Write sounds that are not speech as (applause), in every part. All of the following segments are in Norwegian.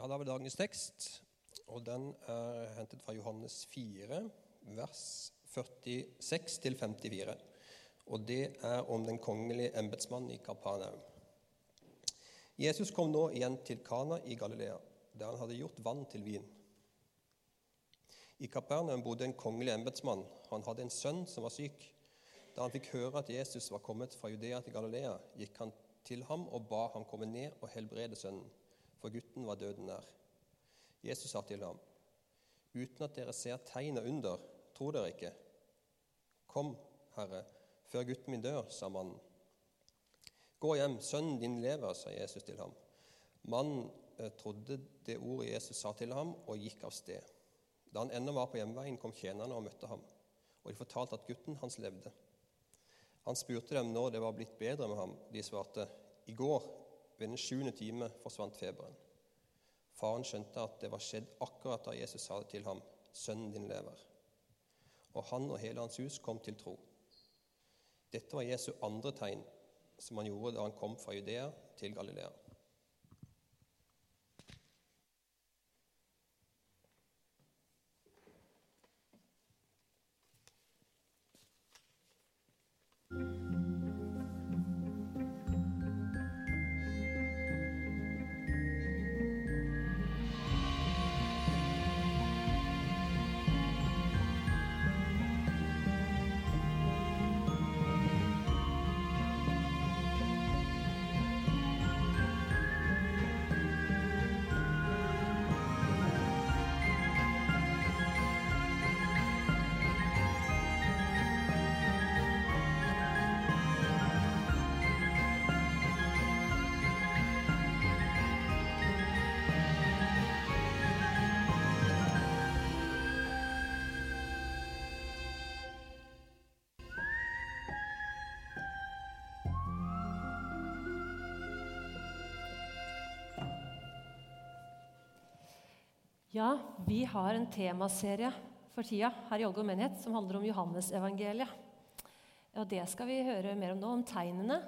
Ja, Da har vi dagens tekst, og den er hentet fra Johannes 4, vers 46 54. Og det er om den kongelige embetsmannen i Kapernaum. Jesus kom nå igjen til Kana i Galilea, der han hadde gjort vann til vin. I Kapernaum bodde en kongelig embetsmann. Han hadde en sønn som var syk. Da han fikk høre at Jesus var kommet fra Judea til Galilea, gikk han til ham og ba ham komme ned og helbrede sønnen, for gutten var døden nær. Jesus sa til ham, uten at dere ser tegn og under, tror dere ikke? Kom, Herre, før gutten min dør, sa mannen. Gå hjem, sønnen din lever, sa Jesus til ham. Mannen eh, trodde det ordet Jesus sa til ham, og gikk av sted. Da han ennå var på hjemveien, kom tjenerne og møtte ham, og de fortalte at gutten hans levde. Han spurte dem når det var blitt bedre med ham. De svarte, i går, ved den sjuende time, forsvant feberen. Faren skjønte at det var skjedd akkurat da Jesus sa det til ham, sønnen din lever. Og han og hele hans hus kom til tro. Dette var Jesu andre tegn, som han gjorde da han kom fra Judea til Galilea. Ja, vi har en temaserie for tida her i Ålgård menighet som handler om Johannesevangeliet. Og det skal vi høre mer om nå, om tegnene.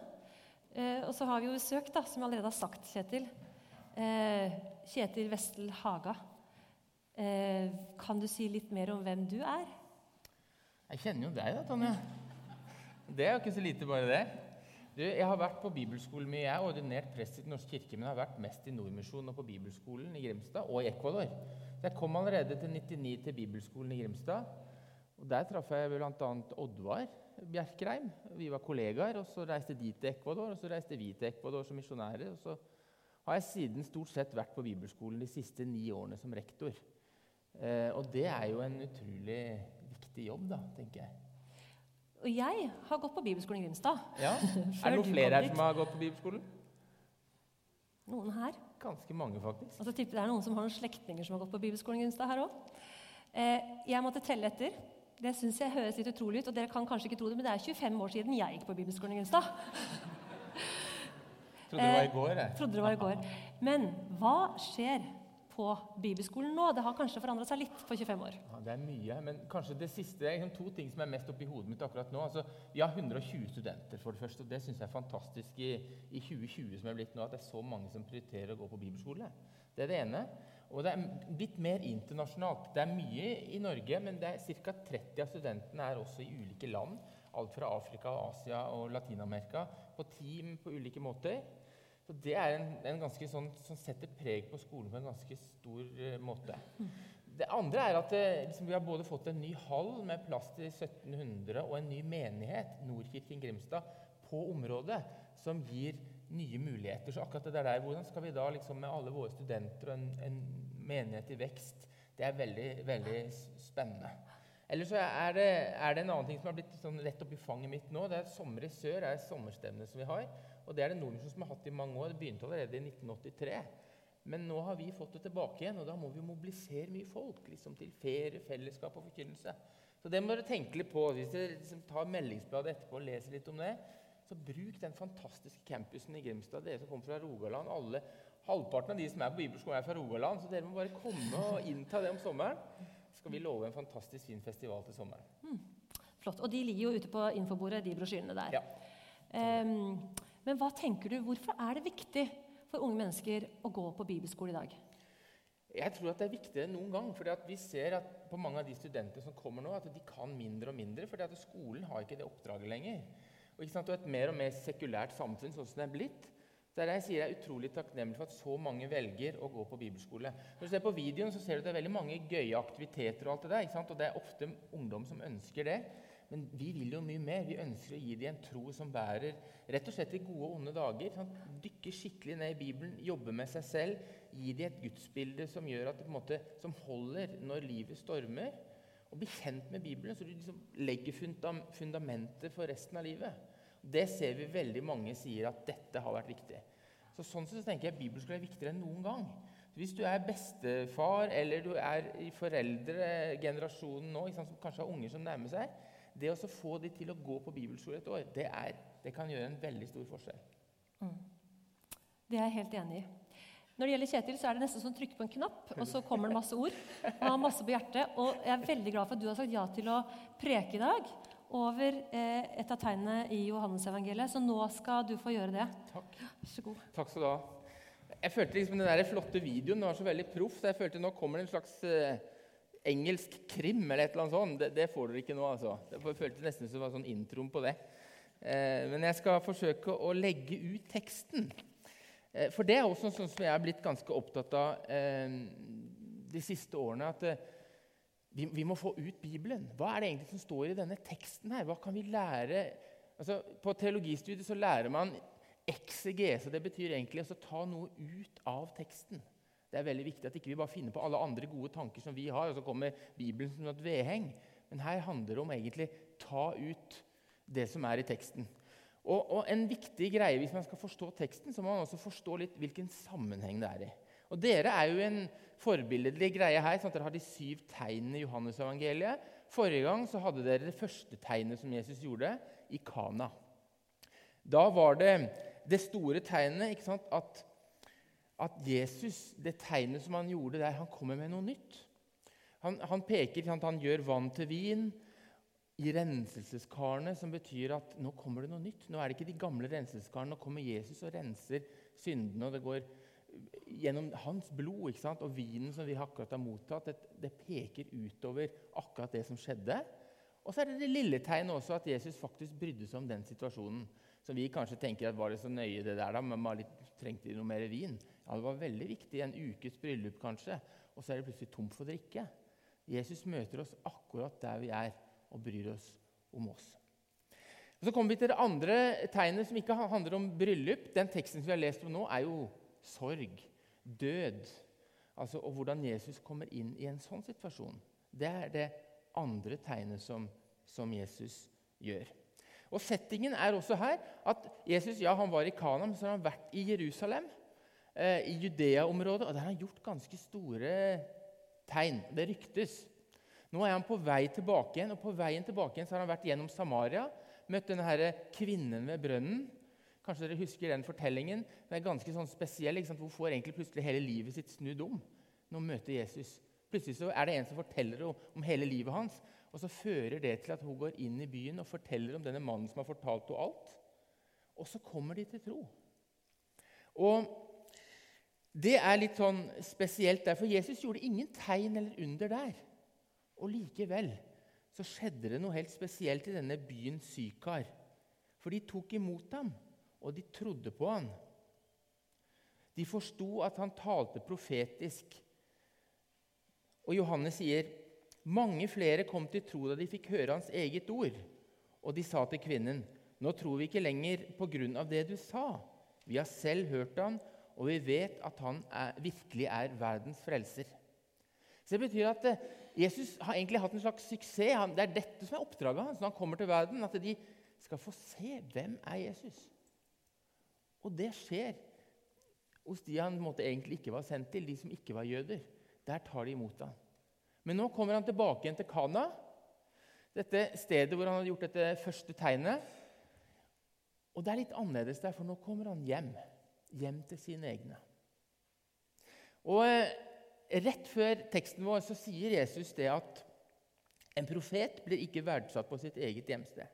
Eh, og så har vi jo besøk, da, som jeg allerede har sagt, Kjetil. Eh, Kjetil Vestel Haga. Eh, kan du si litt mer om hvem du er? Jeg kjenner jo deg, da, Tonje. Det er jo ikke så lite, bare det. Du, jeg har vært på bibelskolen mye. Jeg er ordinert prest i Den norske kirke, men jeg har vært mest i Nordmisjonen og på bibelskolen i Grimstad og i Ecuador. Så jeg kom allerede til 99 til bibelskolen i Grimstad. Og Der traff jeg bl.a. Oddvar Bjerkreim. Vi var kollegaer. og Så reiste de til Ecuador, og så reiste vi til Ecuador som misjonærer. Og så har jeg siden stort sett vært på bibelskolen de siste ni årene som rektor. Eh, og det er jo en utrolig viktig jobb, da, tenker jeg. Og jeg har gått på bibelskolen i Grimstad. Ja. (laughs) Er det noen flere her som har gått på bibelskolen? Noen her. Ganske mange, faktisk. Altså, så det er noen som har noen slektninger som har gått på bibelskolen i Grimstad her òg. Eh, jeg måtte telle etter. Det syns jeg høres litt utrolig ut, og dere kan kanskje ikke tro det, men det er 25 år siden jeg gikk på bibelskolen i Grimstad. Trodde det var Eh, i går. Jeg. Trodde det var i går. Men hva skjer på bibelskolen nå? Det har kanskje forandra seg litt på 25 år. Ja, det er mye, men kanskje det siste er liksom to ting som er mest oppi hodet mitt akkurat nå. Altså, vi har 120 studenter, for det første, og det syns jeg er fantastisk i, i 2020 som er blitt nå, at det er så mange som prioriterer å gå på bibelskole. Det er det ene. Og det er litt mer internasjonalt. Det er mye i Norge, men det er ca. 30 av studentene er også i ulike land. Alt fra Afrika, Asia og Latin-Amerika. På team på ulike måter. Så det er en, en ganske sånn, som setter preg på skolen på en ganske stor uh, måte. Det andre er at eh, liksom, vi har både fått en ny hall med plass til 1700 og en ny menighet, Nordkirken Grimstad, på området, som gir nye muligheter. Så akkurat det der, hvordan skal vi da liksom, med alle våre studenter og en, en menighet i vekst, det er veldig, veldig spennende. Eller så er det, er det en annen ting som har blitt sånn rett i fanget mitt nå. det er Sommer i sør er sommerstevnet som vi har. Og det er det Nordmisjon som har hatt i mange år. Det begynte allerede i 1983. Men nå har vi fått det tilbake igjen, og da må vi mobilisere mye folk liksom, til ferie, fellesskap og forkynnelse. Så det må dere tenke litt på. Hvis dere liksom, tar meldingsbladet etterpå og leser litt om det, så bruk den fantastiske campusen i Grimstad. Dere som kommer fra Rogaland. alle, Halvparten av de som er på bibelskolen, er fra Rogaland, så dere må bare komme og innta det om sommeren. Så skal vi love en fantastisk fin festival til sommeren. Flott. Og de ligger jo ute på infobordet, de brosjyrene der. Ja. Ehm, men hva tenker du, hvorfor er det viktig for unge mennesker å gå på bibelskole i dag? Jeg tror at det er viktigere enn noen gang. fordi vi ser at på mange av de studentene som kommer nå, at de kan mindre og mindre. fordi skolen har ikke det oppdraget lenger. Og, og Et mer og mer sekulært samfunn sånn som det er blitt, er det jeg sier jeg er utrolig takknemlig for at så mange velger å gå på bibelskole. Når du ser på videoen, så ser du at det er veldig mange gøye aktiviteter. Og alt det der? Og det er ofte ungdom som ønsker det. Men vi vil jo mye mer. Vi ønsker å gi dem en tro som bærer rett og slett i gode og onde dager. Sånn, dykke skikkelig ned i Bibelen, jobbe med seg selv. Gi dem et gudsbilde som gjør at det måte, som holder når livet stormer. Og bli kjent med Bibelen, så du liksom legger fundamentet for resten av livet. Det ser vi veldig mange sier at dette har vært viktig. Så Sånn sett så tenker jeg Bibelen skulle være viktigere enn noen gang. Hvis du er bestefar eller du er i foreldregenerasjonen nå, som kanskje har unger som nærmer seg, det å få de til å gå på bibelskole et år, det, er, det, kan gjøre en veldig stor forskjell. Mm. Det er jeg helt enig i. Når det gjelder Kjetil, så er det nesten som å trykke på en knapp, og så kommer det masse ord. Han har masse på hjertet. Og jeg er veldig glad for at du har sagt ja til å preke i dag over eh, et av tegnene i Johannesevangeliet. Så nå skal du få gjøre det. Takk. Vær så god. Takk skal du ha. Jeg følte liksom den der flotte videoen var så veldig proff, så jeg følte nå kommer det en slags eh, engelsk krim eller et eller annet sånt. Det, det får dere ikke nå, altså. Det føltes nesten som det var sånn introen på det. Eh, men jeg skal forsøke å legge ut teksten. Eh, for det er også sånn som jeg er blitt ganske opptatt av eh, de siste årene. at eh, vi, vi, må få ut Bibelen. Hva er det egentlig som står i denne teksten? her? Hva kan vi lære? Altså, på teologistudiet så lærer man eksegese. Det betyr egentlig å ta noe ut av teksten. Det er veldig viktig at ikke vi bare finner på alle andre gode tanker som vi har, og så kommer Bibelen som et vedheng. Men her handler det om egentlig ta ut det som er i teksten. Og, og, en viktig greie hvis man skal forstå teksten, så må man også forstå litt hvilken sammenheng det er i. Og Dere er jo en forbilledlig greie her. sånn at Dere har de syv tegnene i Johannes-evangeliet. Forrige gang så hadde dere det første tegnet som Jesus gjorde, i Kana. Da var det det store tegnet ikke sant, at at Jesus, det tegnet som han gjorde der, han kommer med noe nytt. Han, han peker, han gjør vann til vin i renselseskarene, som betyr at nå kommer det noe nytt. Nå er det ikke de gamle renselseskarene. Nå kommer Jesus og renser syndene. og det går gjennom hans blod ikke sant? og vinen som vi akkurat har mottatt. Det, det peker utover akkurat det som skjedde. Og så er det det lille tegnet også at Jesus faktisk brydde seg om den situasjonen. Som vi kanskje tenker at var det så nøye, det der, da, men man trengte noe mer vin. Ja, Det var veldig viktig. En ukes bryllup, kanskje. Og så er det plutselig tomt for drikke. Jesus møter oss akkurat der vi er, og bryr oss om oss. Og Så kommer vi til det andre tegnet, som ikke handler om bryllup. Den teksten som vi har lest om nå, er jo sorg, død. Altså, og hvordan Jesus kommer inn i en sånn situasjon. Det er det andre tegnet som, som Jesus gjør. Og Settingen er også her at Jesus ja, han var i Kana, så har han vært i Jerusalem eh, i Judea-området, og der har han gjort ganske store tegn. Det ryktes. Nå er han på vei tilbake igjen, og på veien tilbake igjen så har han vært gjennom Samaria. Møtt denne her kvinnen ved brønnen. Kanskje dere husker den fortellingen? Den er ganske sånn spesiell. Hvor får egentlig plutselig hele livet sitt snudd om når hun møter Jesus? Plutselig så er det en som forteller om hele livet hans. Og så fører det til at hun går inn i byen og forteller om denne mannen som har fortalt henne alt. Og så kommer de til tro. Og det er litt sånn spesielt der, for Jesus gjorde ingen tegn eller under der. Og likevel så skjedde det noe helt spesielt i denne byen Sykar. For de tok imot ham, og de trodde på ham. De forsto at han talte profetisk. Og Johannes sier mange flere kom til tro da de fikk høre hans eget ord. Og de sa til kvinnen, 'Nå tror vi ikke lenger på grunn av det du sa.' 'Vi har selv hørt han, og vi vet at han er, virkelig er verdens frelser. Så Det betyr at eh, Jesus har egentlig hatt en slags suksess. Han, det er dette som er oppdraget hans når han kommer til verden. At de skal få se hvem er Jesus. Og det skjer hos de han måte, egentlig ikke var sendt til, de som ikke var jøder. Der tar de imot ham. Men nå kommer han tilbake igjen til Kana, dette stedet hvor han hadde gjort dette første tegnet. Og det er litt annerledes der, for nå kommer han hjem hjem til sine egne. Og eh, Rett før teksten vår så sier Jesus det at en profet blir ikke verdsatt på sitt eget hjemsted.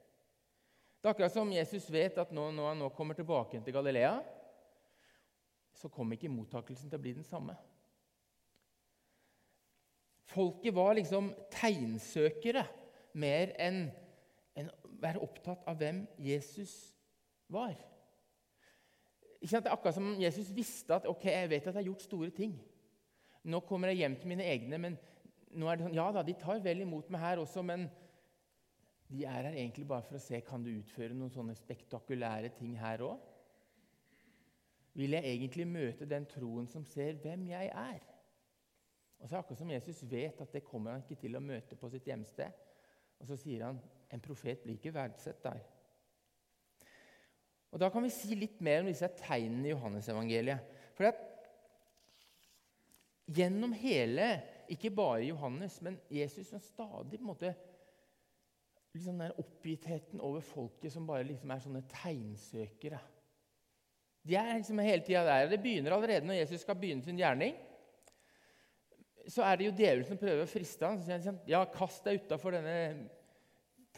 Det er akkurat som Jesus vet at nå, når han nå kommer tilbake til Galilea, så kommer ikke mottakelsen til å bli den samme. Folket var liksom tegnsøkere mer enn å være opptatt av hvem Jesus var. Det er akkurat som Jesus visste at ok, jeg vet at jeg har gjort store ting. Nå kommer jeg hjem til mine egne, men nå er det sånn, ja da, de tar vel imot meg her også, men de er her egentlig bare for å se kan du utføre noen sånne spektakulære ting her òg. Vil jeg egentlig møte den troen som ser hvem jeg er? Og så er det akkurat som Jesus vet at det kommer han ikke til å møte på sitt hjemsted. Og så sier han en profet blir ikke verdsett der. Og Da kan vi si litt mer om disse tegnene i Johannesevangeliet. For at gjennom hele, ikke bare Johannes, men Jesus som stadig på en måte liksom den oppgittheten over folket som bare liksom er sånne tegnsøkere. De er liksom hele tida der. Det begynner allerede når Jesus skal begynne sin gjerning. Så er det jo djevelen som prøver å friste ham. Så sier han, ja, kast deg utafor denne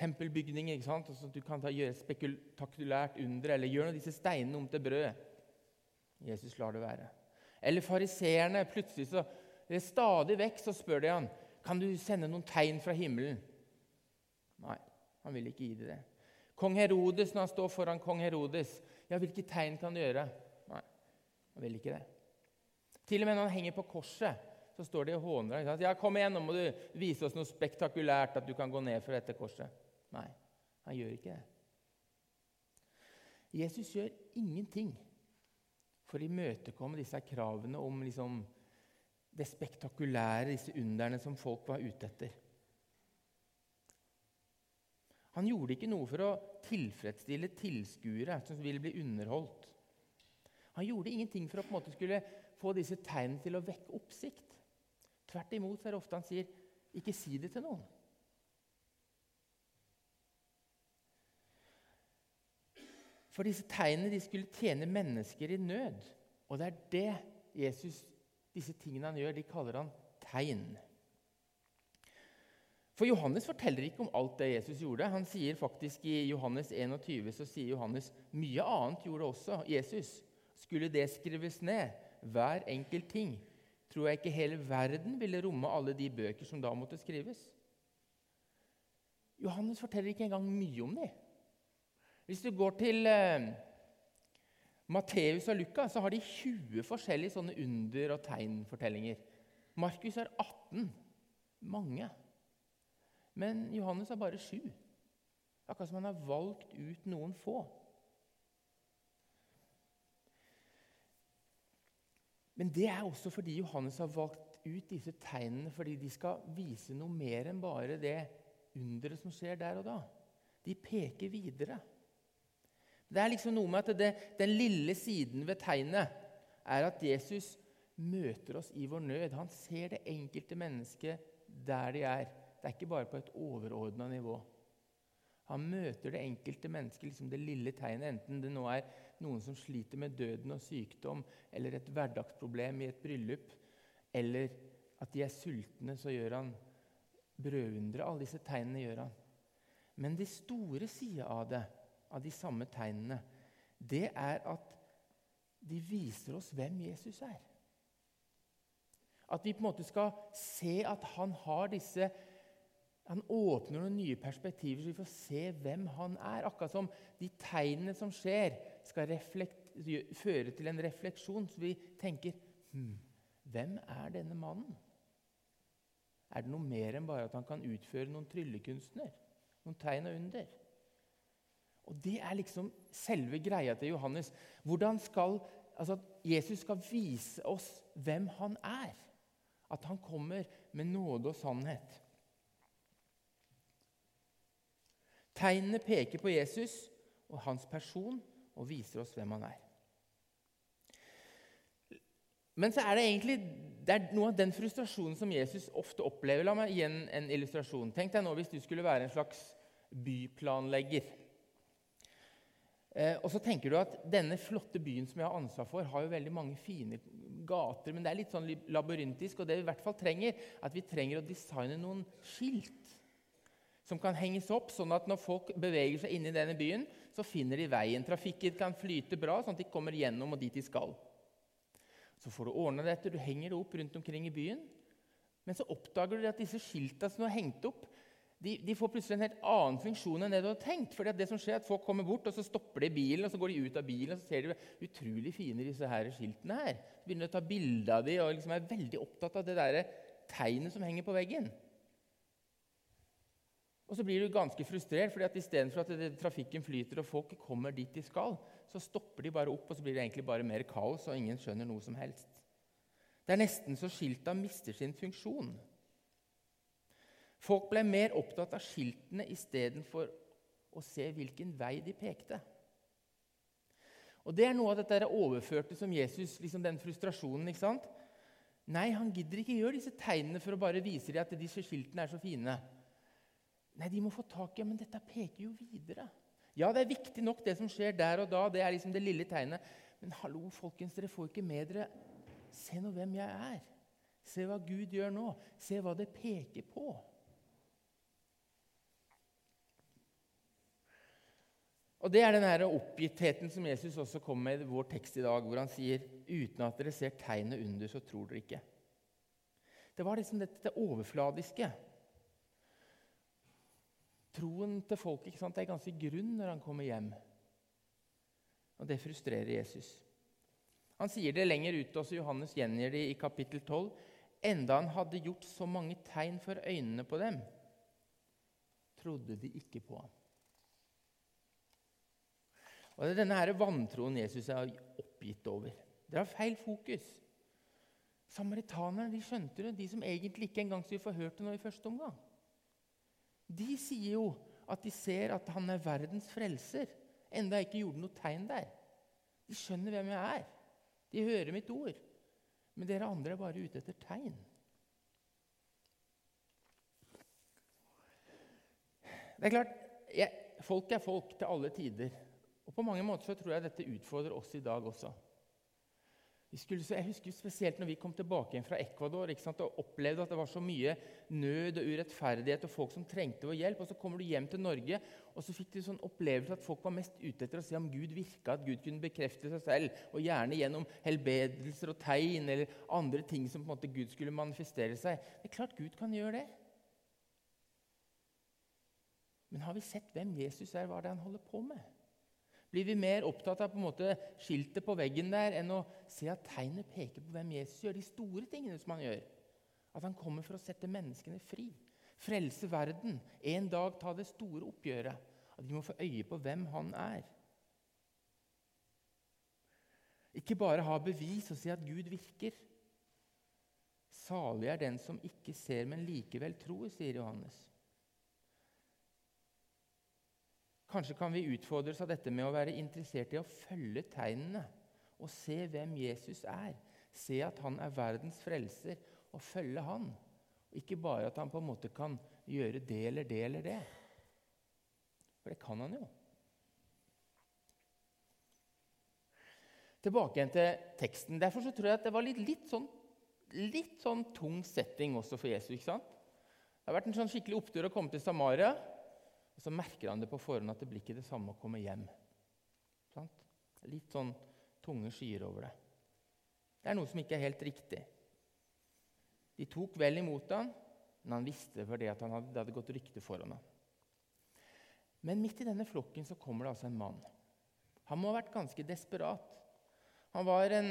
tempelbygningen, ikke sant? så du kan ta, gjøre et spektakulært under, eller gjøre disse steinene om til brød. Jesus lar det være. Eller fariseerne. Plutselig så det er stadig vekk så spør de han, kan du sende noen tegn fra himmelen. Nei, han vil ikke gi det. Kong Herodes, når han står foran kong Herodes, ja, hvilke tegn kan du gjøre? Nei, han vil ikke det. Til og med når han henger på korset, så står de og håner ham. Ja, 'Kom igjen, nå må du vise oss noe spektakulært, at du kan gå ned fra dette korset.' Nei, han gjør ikke det. Jesus gjør ingenting for å imøtekomme disse kravene om liksom, det spektakulære, disse underne som folk var ute etter. Han gjorde ikke noe for å tilfredsstille tilskuere som ville bli underholdt. Han gjorde ingenting for å på en måte skulle få disse tegnene til å vekke oppsikt. Tvert imot er det ofte han sier 'ikke si det til noen'. For disse tegnene de skulle tjene mennesker i nød. Og det er det Jesus, disse tingene han gjør, de kaller han tegn. For Johannes forteller ikke om alt det Jesus gjorde. Han sier faktisk I Johannes 21 så sier Johannes mye annet gjorde også Jesus. Skulle det skrives ned, hver enkelt ting, tror jeg ikke hele verden ville romme alle de bøker som da måtte skrives. Johannes forteller ikke engang mye om dem. Hvis du går til eh, Matteus og Lukas, så har de 20 forskjellige sånne under- og tegnfortellinger. Markus har 18. Mange. Men Johannes har bare sju. Akkurat som han har valgt ut noen få. Men det er også fordi Johannes har valgt ut disse tegnene fordi de skal vise noe mer enn bare det underet som skjer der og da. De peker videre. Det er liksom noe med at det, Den lille siden ved tegnet er at Jesus møter oss i vår nød. Han ser det enkelte mennesket der de er. Det er ikke bare på et overordna nivå. Han møter det enkelte mennesket, liksom det lille tegnet, enten det nå er noen som sliter med døden og sykdom, eller et hverdagsproblem i et bryllup, eller at de er sultne, så gjør han brødundre. Alle disse tegnene gjør han. Men de store sida av det av de samme tegnene, det er at de viser oss hvem Jesus er. At vi på en måte skal se at han har disse Han åpner noen nye perspektiver, så vi får se hvem han er. Akkurat som de tegnene som skjer, skal føre til en refleksjon, så vi tenker hm, Hvem er denne mannen? Er det noe mer enn bare at han kan utføre noen tryllekunstner? Noen tegn og under? Og Det er liksom selve greia til Johannes. Hvordan skal, altså At Jesus skal vise oss hvem han er. At han kommer med nåde og sannhet. Tegnene peker på Jesus og hans person og viser oss hvem han er. Men så er det egentlig det er noe av den frustrasjonen som Jesus ofte opplever. La meg igjen en illustrasjon. Tenk deg nå hvis du skulle være en slags byplanlegger. Eh, og så tenker du at Denne flotte byen som jeg har ansvar for, har jo veldig mange fine gater. Men det er litt sånn labyrintisk, og det vi i hvert fall trenger, at vi trenger å designe noen skilt som kan henges opp, sånn at når folk beveger seg inn i denne byen, så finner de veien. Trafikken kan flyte bra, sånn at de kommer gjennom og dit de skal. Så får du ordna dette, du henger det opp rundt omkring i byen. Men så oppdager du at disse skilta som har hengt opp, de, de, får plutselig en helt annen funksjon enn det du hadde tenkt. Fordi det som skjer er at Folk kommer bort, og så stopper de bilen, og så går de ut av bilen, og så ser de utrolig fine disse her skiltene her. Så begynner de å ta bilde av dem og liksom er veldig opptatt av det der tegnet som henger på veggen. Og så blir du ganske frustrert, fordi at istedenfor at det, trafikken flyter og folk kommer dit de skal, så stopper de bare opp, og så blir det egentlig bare mer kaos, og ingen skjønner noe som helst. Det er nesten så skilta mister sin funksjon. Folk ble mer opptatt av skiltene istedenfor å se hvilken vei de pekte. Og Det er noe av dette overførte som Jesus, liksom den frustrasjonen. ikke sant? Nei, han gidder ikke gjøre disse tegnene for å bare vise dem at disse skiltene er så fine. Nei, de må få tak i Men dette peker jo videre. Ja, det er viktig nok, det som skjer der og da. Det er liksom det lille tegnet. Men hallo, folkens, dere får ikke med dere Se nå hvem jeg er. Se hva Gud gjør nå. Se hva det peker på. Og Det er den oppgittheten som Jesus også kommer med i vår tekst i dag, hvor han sier uten at dere ser tegnet under, så tror dere ikke. Det var liksom dette det overfladiske. Troen til folk ikke sant, er ganske grunn når han kommer hjem. Og det frustrerer Jesus. Han sier det lenger ut også, Johannes gjengir det i kapittel 12. Enda han hadde gjort så mange tegn for øynene på dem, trodde de ikke på ham. Og Det er denne her vantroen Jesus er oppgitt over. Det har feil fokus. Samaritanerne de skjønte det, de som egentlig ikke engang skulle hørt det nå i første omgang. De sier jo at de ser at han er verdens frelser, enda jeg ikke gjorde noe tegn der. De skjønner hvem jeg er. De hører mitt ord. Men dere andre er bare ute etter tegn. Det er klart, jeg, Folk er folk til alle tider. Og På mange måter så tror jeg dette utfordrer oss i dag også. Skulle, jeg husker spesielt når vi kom tilbake igjen fra Ecuador sant, og opplevde at det var så mye nød og urettferdighet og folk som trengte vår hjelp. og Så kommer du hjem til Norge, og så fikk du sånn opplevelse at folk var mest ute etter å se om Gud virka, at Gud kunne bekrefte seg selv, og gjerne gjennom helbedelser og tegn eller andre ting som på en måte Gud skulle manifestere seg. Det er klart Gud kan gjøre det. Men har vi sett hvem Jesus er? Hva det han holder på med? Blir vi mer opptatt av på en måte skiltet på veggen der enn å se at tegnet peker på hvem Jesus gjør, de store tingene som han gjør? At han kommer for å sette menneskene fri, frelse verden, en dag ta det store oppgjøret. At vi må få øye på hvem han er. Ikke bare ha bevis og si at Gud virker. Salig er den som ikke ser, men likevel tror, sier Johannes. Kanskje kan vi utfordres av dette med å være interessert i å følge tegnene og se hvem Jesus er. Se at han er verdens frelser, og følge han. Ikke bare at han på en måte kan gjøre det eller det eller det. For det kan han jo. Tilbake igjen til teksten. Derfor så tror jeg at det var litt, litt, sånn, litt sånn tung setting også for Jesus. ikke sant? Det har vært en sånn skikkelig opptur å komme til Samaria. Og så merker han det på forhånd at det blir ikke det samme å komme hjem. Sant? Litt sånn tunge skyer over det. Det er noe som ikke er helt riktig. De tok vel imot han, men han visste fordi at han hadde, det hadde gått rykte foran ham. Men midt i denne flokken så kommer det altså en mann. Han må ha vært ganske desperat. Han var en,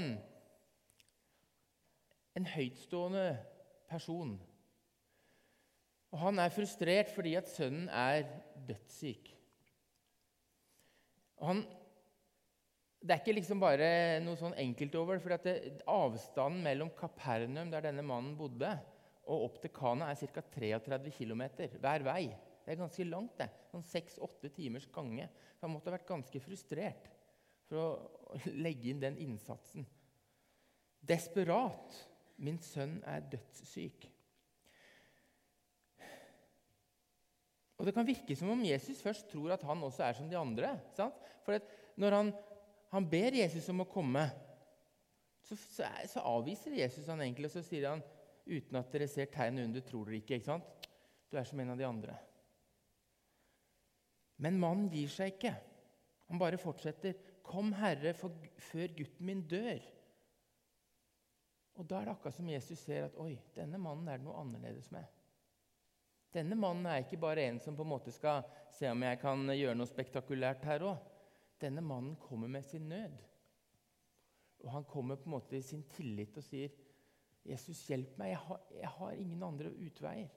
en høytstående person og han er frustrert fordi at sønnen er dødssyk. Og han, det er ikke liksom bare noe sånn enkelt over for Avstanden mellom Kapernaum, der denne mannen bodde, og opp til Kana er ca. 33 km hver vei. Det er ganske langt. det. Sånn Seks-åtte timers gange. Så han måtte ha vært ganske frustrert for å (laughs) legge inn den innsatsen. Desperat. Min sønn er dødssyk. Og Det kan virke som om Jesus først tror at han også er som de andre. Sant? For Når han, han, ber Jesus om å komme, så, så, så, avviser Jesus han egentlig, og så sier han uten at dere ser tegn under, tror dere ikke. ikke sant? Du er som en av de andre. Men mannen gir seg ikke. Han bare fortsetter. Kom, Herre, for, før gutten min dør. Og Da er det akkurat som Jesus ser at oi, denne mannen er det noe annerledes med. Denne mannen er ikke bare en som på en måte skal se om jeg kan gjøre noe spektakulært her òg. Denne mannen kommer med sin nød. Og han kommer på en måte i sin tillit og sier, 'Jesus, hjelp meg. Jeg har, jeg har ingen andre utveier.'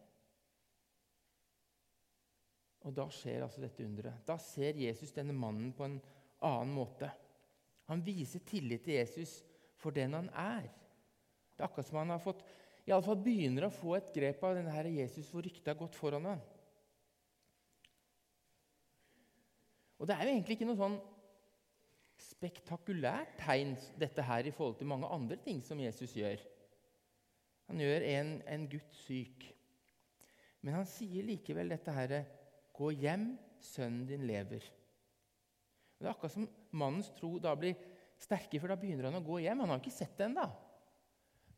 Og da skjer altså dette underet. Da ser Jesus denne mannen på en annen måte. Han viser tillit til Jesus for den han er. Det er akkurat som han har fått i alle fall begynner å få et grep av denne her Jesus hvor ryktet har gått foran ham. Og Det er jo egentlig ikke noe sånn spektakulært tegn dette her i forhold til mange andre ting som Jesus gjør. Han gjør en, en gutt syk. Men han sier likevel dette her Gå hjem, sønnen din lever. Og det er akkurat som mannens tro da blir sterkere, for da begynner han å gå hjem. Han har ikke sett det ennå.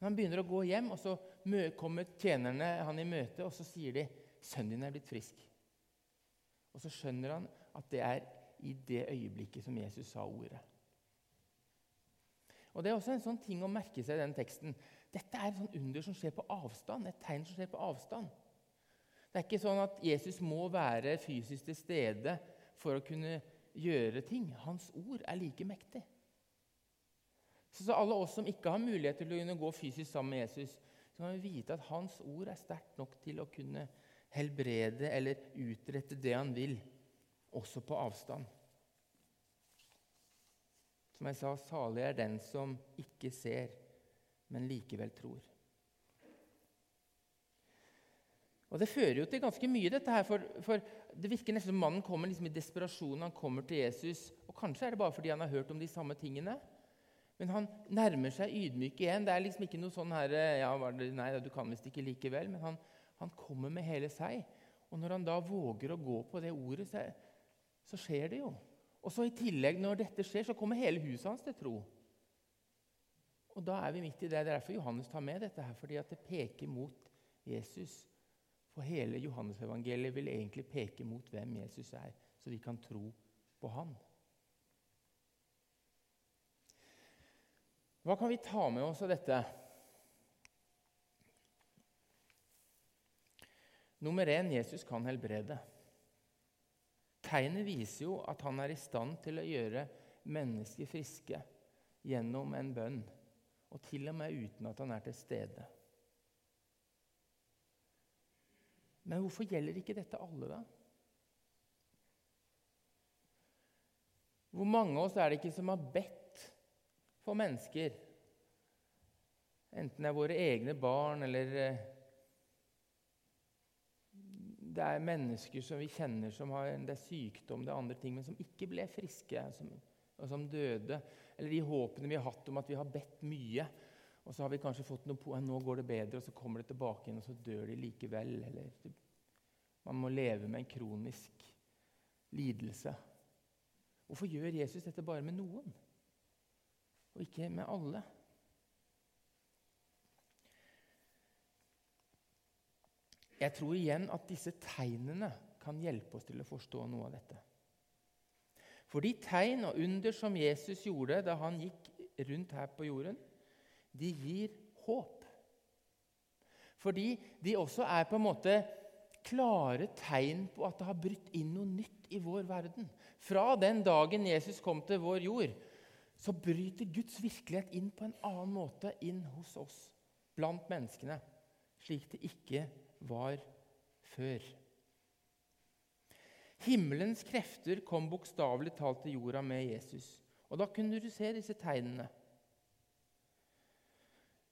Men han begynner å gå hjem, og så kommer tjenerne han i møte, og så sier de 'Sønnen din er blitt frisk'. Og så skjønner han at det er i det øyeblikket som Jesus sa ordet. Og Det er også en sånn ting å merke seg i den teksten. Dette er et sånn under som skjer på avstand. Et tegn som skjer på avstand. Det er ikke sånn at Jesus må være fysisk til stede for å kunne gjøre ting. Hans ord er like mektig. Så, så alle oss som ikke har mulighet til å kunne gå fysisk sammen med Jesus, så kan vi vite at hans ord er sterkt nok til å kunne helbrede eller utrette det han vil, også på avstand. Som jeg sa, salig er den som ikke ser, men likevel tror. Og Det fører jo til ganske mye, dette her, for, for det virker nesten som mannen kommer liksom i desperasjon. Han kommer til Jesus, og Kanskje er det bare fordi han har hørt om de samme tingene. Men han nærmer seg ydmyk igjen. Det er liksom ikke noe sånn her, ja, Nei, du kan visst ikke likevel. Men han, han, kommer med hele seg. Og når han da våger å gå på det ordet, så, så skjer det jo. Og så I tillegg, når dette skjer, så kommer hele huset hans til tro. Og da er vi midt i det. Det er derfor Johannes tar med dette, her, fordi det peker mot Jesus. For hele Johannes-evangeliet vil egentlig peke mot hvem Jesus er, så vi kan tro på han. Hva kan vi ta med oss av dette? Nummer én Jesus kan helbrede. Tegnet viser jo at han er i stand til å gjøre mennesker friske gjennom en bønn, og til og med uten at han er til stede. Men hvorfor gjelder ikke dette alle, da? Hvor mange av oss er det ikke som har bedt for mennesker. Enten det er våre egne barn eller eh, det er mennesker som vi kjenner som har det er sykdom, det er andre ting, men som ikke ble friske, som, og som døde. Eller de håpene vi har hatt om at vi har bedt mye, og så har vi kanskje fått noe på nå går det bedre, og så kommer det tilbake igjen, og så dør de likevel. Eller man må leve med en kronisk lidelse. Hvorfor gjør Jesus dette bare med noen? Og ikke med alle. Jeg tror igjen at disse tegnene kan hjelpe oss til å forstå noe av dette. For de tegn og under som Jesus gjorde da han gikk rundt her på jorden, de gir håp. Fordi de også er på en måte klare tegn på at det har brytt inn noe nytt i vår verden. Fra den dagen Jesus kom til vår jord, så bryter Guds virkelighet inn på en annen måte inn hos oss, blant menneskene, slik det ikke var før. Himmelens krefter kom bokstavelig talt til jorda med Jesus. Og Da kunne du se disse tegnene,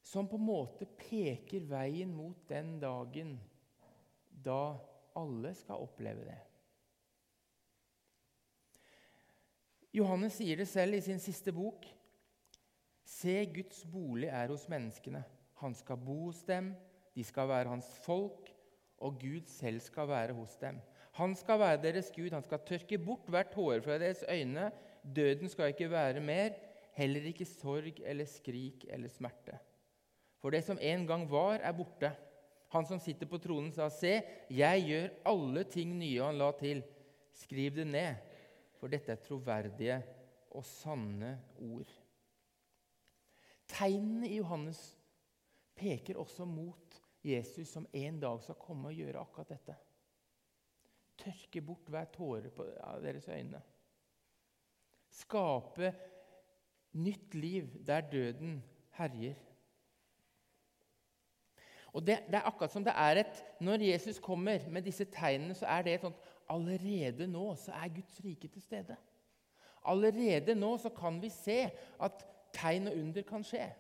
som på en måte peker veien mot den dagen da alle skal oppleve det. Johannes sier det selv i sin siste bok. Se, Guds bolig er hos menneskene. Han skal bo hos dem, de skal være hans folk, og Gud selv skal være hos dem. Han skal være deres Gud, han skal tørke bort hvert hår fra deres øyne. Døden skal ikke være mer, heller ikke sorg eller skrik eller smerte. For det som en gang var, er borte. Han som sitter på tronen, sa, Se, jeg gjør alle ting nye, og han la til, skriv det ned for dette er troverdige og sanne ord. Tegnene i Johannes peker også mot Jesus som en dag skal komme og gjøre akkurat dette. Tørke bort hver tåre på deres øyne. Skape nytt liv der døden herjer. Og det, det, er akkurat som det er et Når Jesus kommer med disse tegnene, så er det et sånt Allerede nå så er Guds rike til stede. Allerede nå så kan vi se at tegn og under kan skje.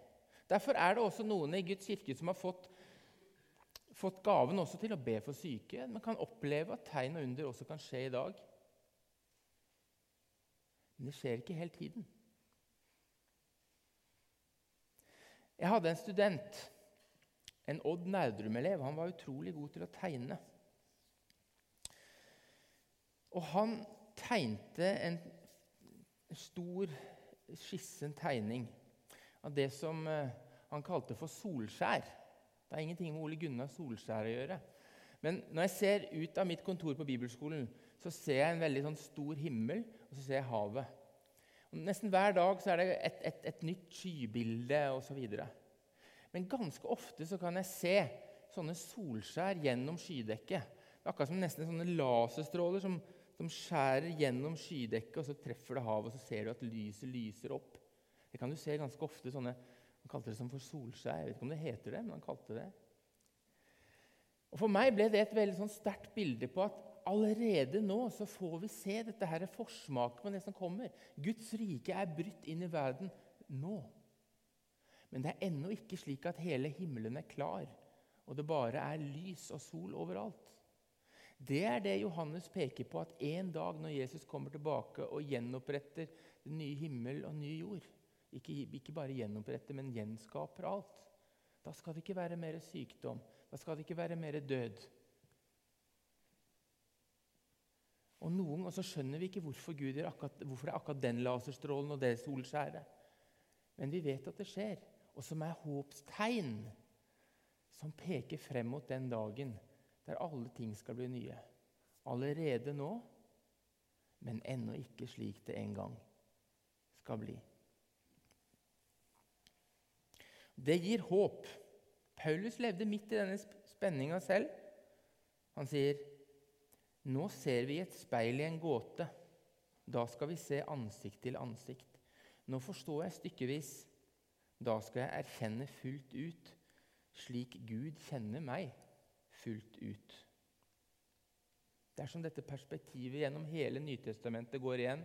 Derfor er det også noen i Guds kirke som har fått, fått gaven også til å be for syke. Man kan oppleve at tegn og under også kan skje i dag. Men det skjer ikke hele tiden. Jeg hadde en student, en Odd Nerdrum-elev. Han var utrolig god til å tegne. Og han tegnte en stor skisse, en tegning, av det som eh, han kalte for solskjær. Det har ingenting med Ole Gunnar Solskjær å gjøre. Men når jeg ser ut av mitt kontor på bibelskolen, så ser jeg en veldig sånn stor himmel, og så ser jeg havet. Og nesten hver dag så er det et, et, et nytt skybilde osv. Men ganske ofte så kan jeg se sånne solskjær gjennom skydekket. Det er akkurat som nesten sånne laserstråler som, som skjærer gjennom skydekket, og så treffer det havet, og så ser du at lyset lyser opp. Det kan du se ganske ofte. sånne, Han kalte det som for solskjær. Jeg vet ikke om det heter det, men han kalte det Og For meg ble det et veldig sånn sterkt bilde på at allerede nå så får vi se dette her forsmaket på det som kommer. Guds rike er brutt inn i verden nå. Men det er ennå ikke slik at hele himmelen er klar, og det bare er lys og sol overalt. Det er det Johannes peker på, at en dag når Jesus kommer tilbake og gjenoppretter den nye himmel og ny jord, ikke, ikke bare gjenoppretter, men gjenskaper alt. Da skal det ikke være mer sykdom. Da skal det ikke være mer død. Og noen og så skjønner vi ikke hvorfor, Gud gjør akkurat, hvorfor det er akkurat den laserstrålen og det solskjæret. Men vi vet at det skjer, og som er håpstegn som peker frem mot den dagen der alle ting skal bli nye. Allerede nå, men ennå ikke slik det en gang skal bli. Det gir håp. Paulus levde midt i denne spenninga selv. Han sier, 'Nå ser vi et speil i en gåte. Da skal vi se ansikt til ansikt.' 'Nå forstår jeg stykkevis. Da skal jeg erkjenne fullt ut, slik Gud kjenner meg fullt ut.' Det er som dette perspektivet gjennom hele Nytestamentet går igjen.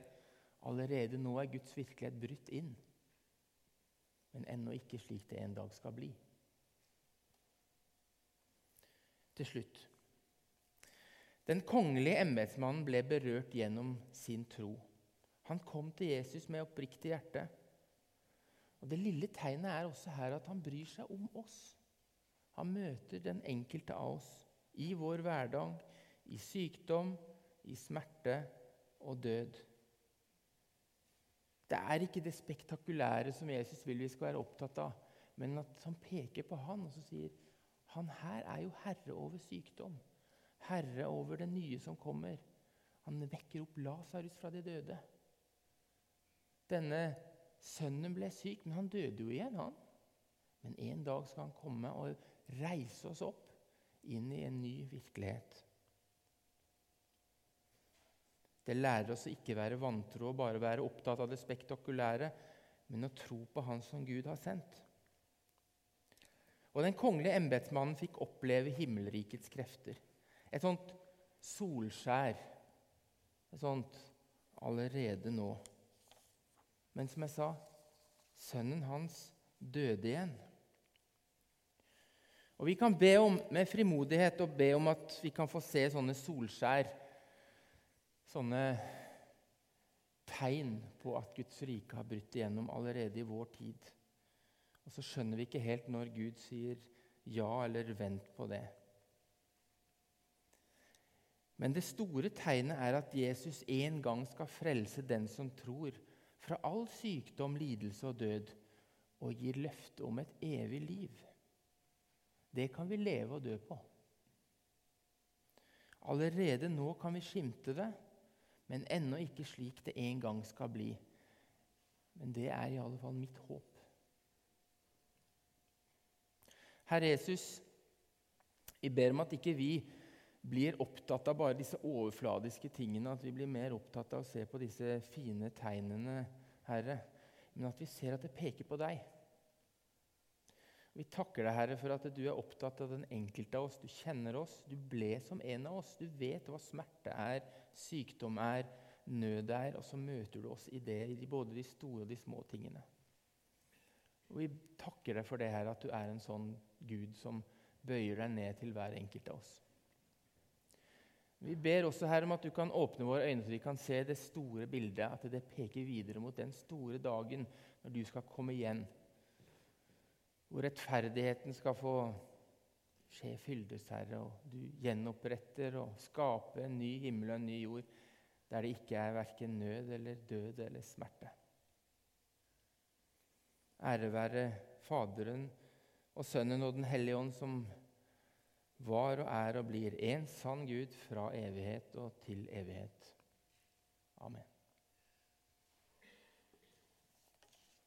Allerede nå er Guds virkelighet brutt inn men ennå ikke slik det en dag skal bli. Til slutt Den kongelige embetsmannen ble berørt gjennom sin tro. Han kom til Jesus med oppriktig hjerte. Og Det lille tegnet er også her at han bryr seg om oss. Han møter den enkelte av oss i vår hverdag, i sykdom, i smerte og død. Det er ikke det spektakulære som Jesus vil vi skal være opptatt av, men at han peker på han og så sier han her er jo herre over sykdom. Herre over det nye som kommer. Han vekker opp Lasarus fra de døde. Denne sønnen ble syk, men han døde jo igjen, han. Men en dag skal han komme og reise oss opp inn i en ny virkelighet. Det lærer oss å ikke være vantro og bare være opptatt av det spektakulære, men å tro på Han som Gud har sendt. Og Den kongelige embetsmannen fikk oppleve himmelrikets krefter. Et sånt solskjær. Et sånt allerede nå. Men som jeg sa, sønnen hans døde igjen. Og Vi kan be om, med frimodighet og be om at vi kan få se sånne solskjær sånne tegn på at Guds rike har brutt igjennom allerede i vår tid. Og så skjønner vi ikke helt når Gud sier ja eller vent på det. Men det store tegnet er at Jesus en gang skal frelse den som tror, fra all sykdom, lidelse og død, og gir løfte om et evig liv. Det kan vi leve og dø på. Allerede nå kan vi skimte det men ennå ikke slik det en gang skal bli. Men det er i alle fall mitt håp. Herre Jesus, vi ber om at ikke vi blir opptatt av bare disse overfladiske tingene, at vi blir mer opptatt av å se på disse fine tegnene, Herre, men at vi ser at det peker på deg. Vi takker deg, Herre, for at du er opptatt av den enkelte av oss. Du kjenner oss. Du ble som en av oss. Du vet hva smerte er, sykdom er, nød er, og så møter du oss i det, i både de store og de små tingene. Og Vi takker deg for det her, at du er en sånn Gud som bøyer deg ned til hver enkelt av oss. Vi ber også her om at du kan åpne våre øyne så vi kan se det store bildet, at det peker videre mot den store dagen når du skal komme igjen, hvor rettferdigheten skal få skje fyldes, Herre, og du gjenoppretter og skaper en ny himmel og en ny jord der det ikke er verken nød eller død eller smerte. Ære være Faderen og Sønnen og Den hellige ånd, som var og er og blir en sann Gud fra evighet og til evighet. Amen.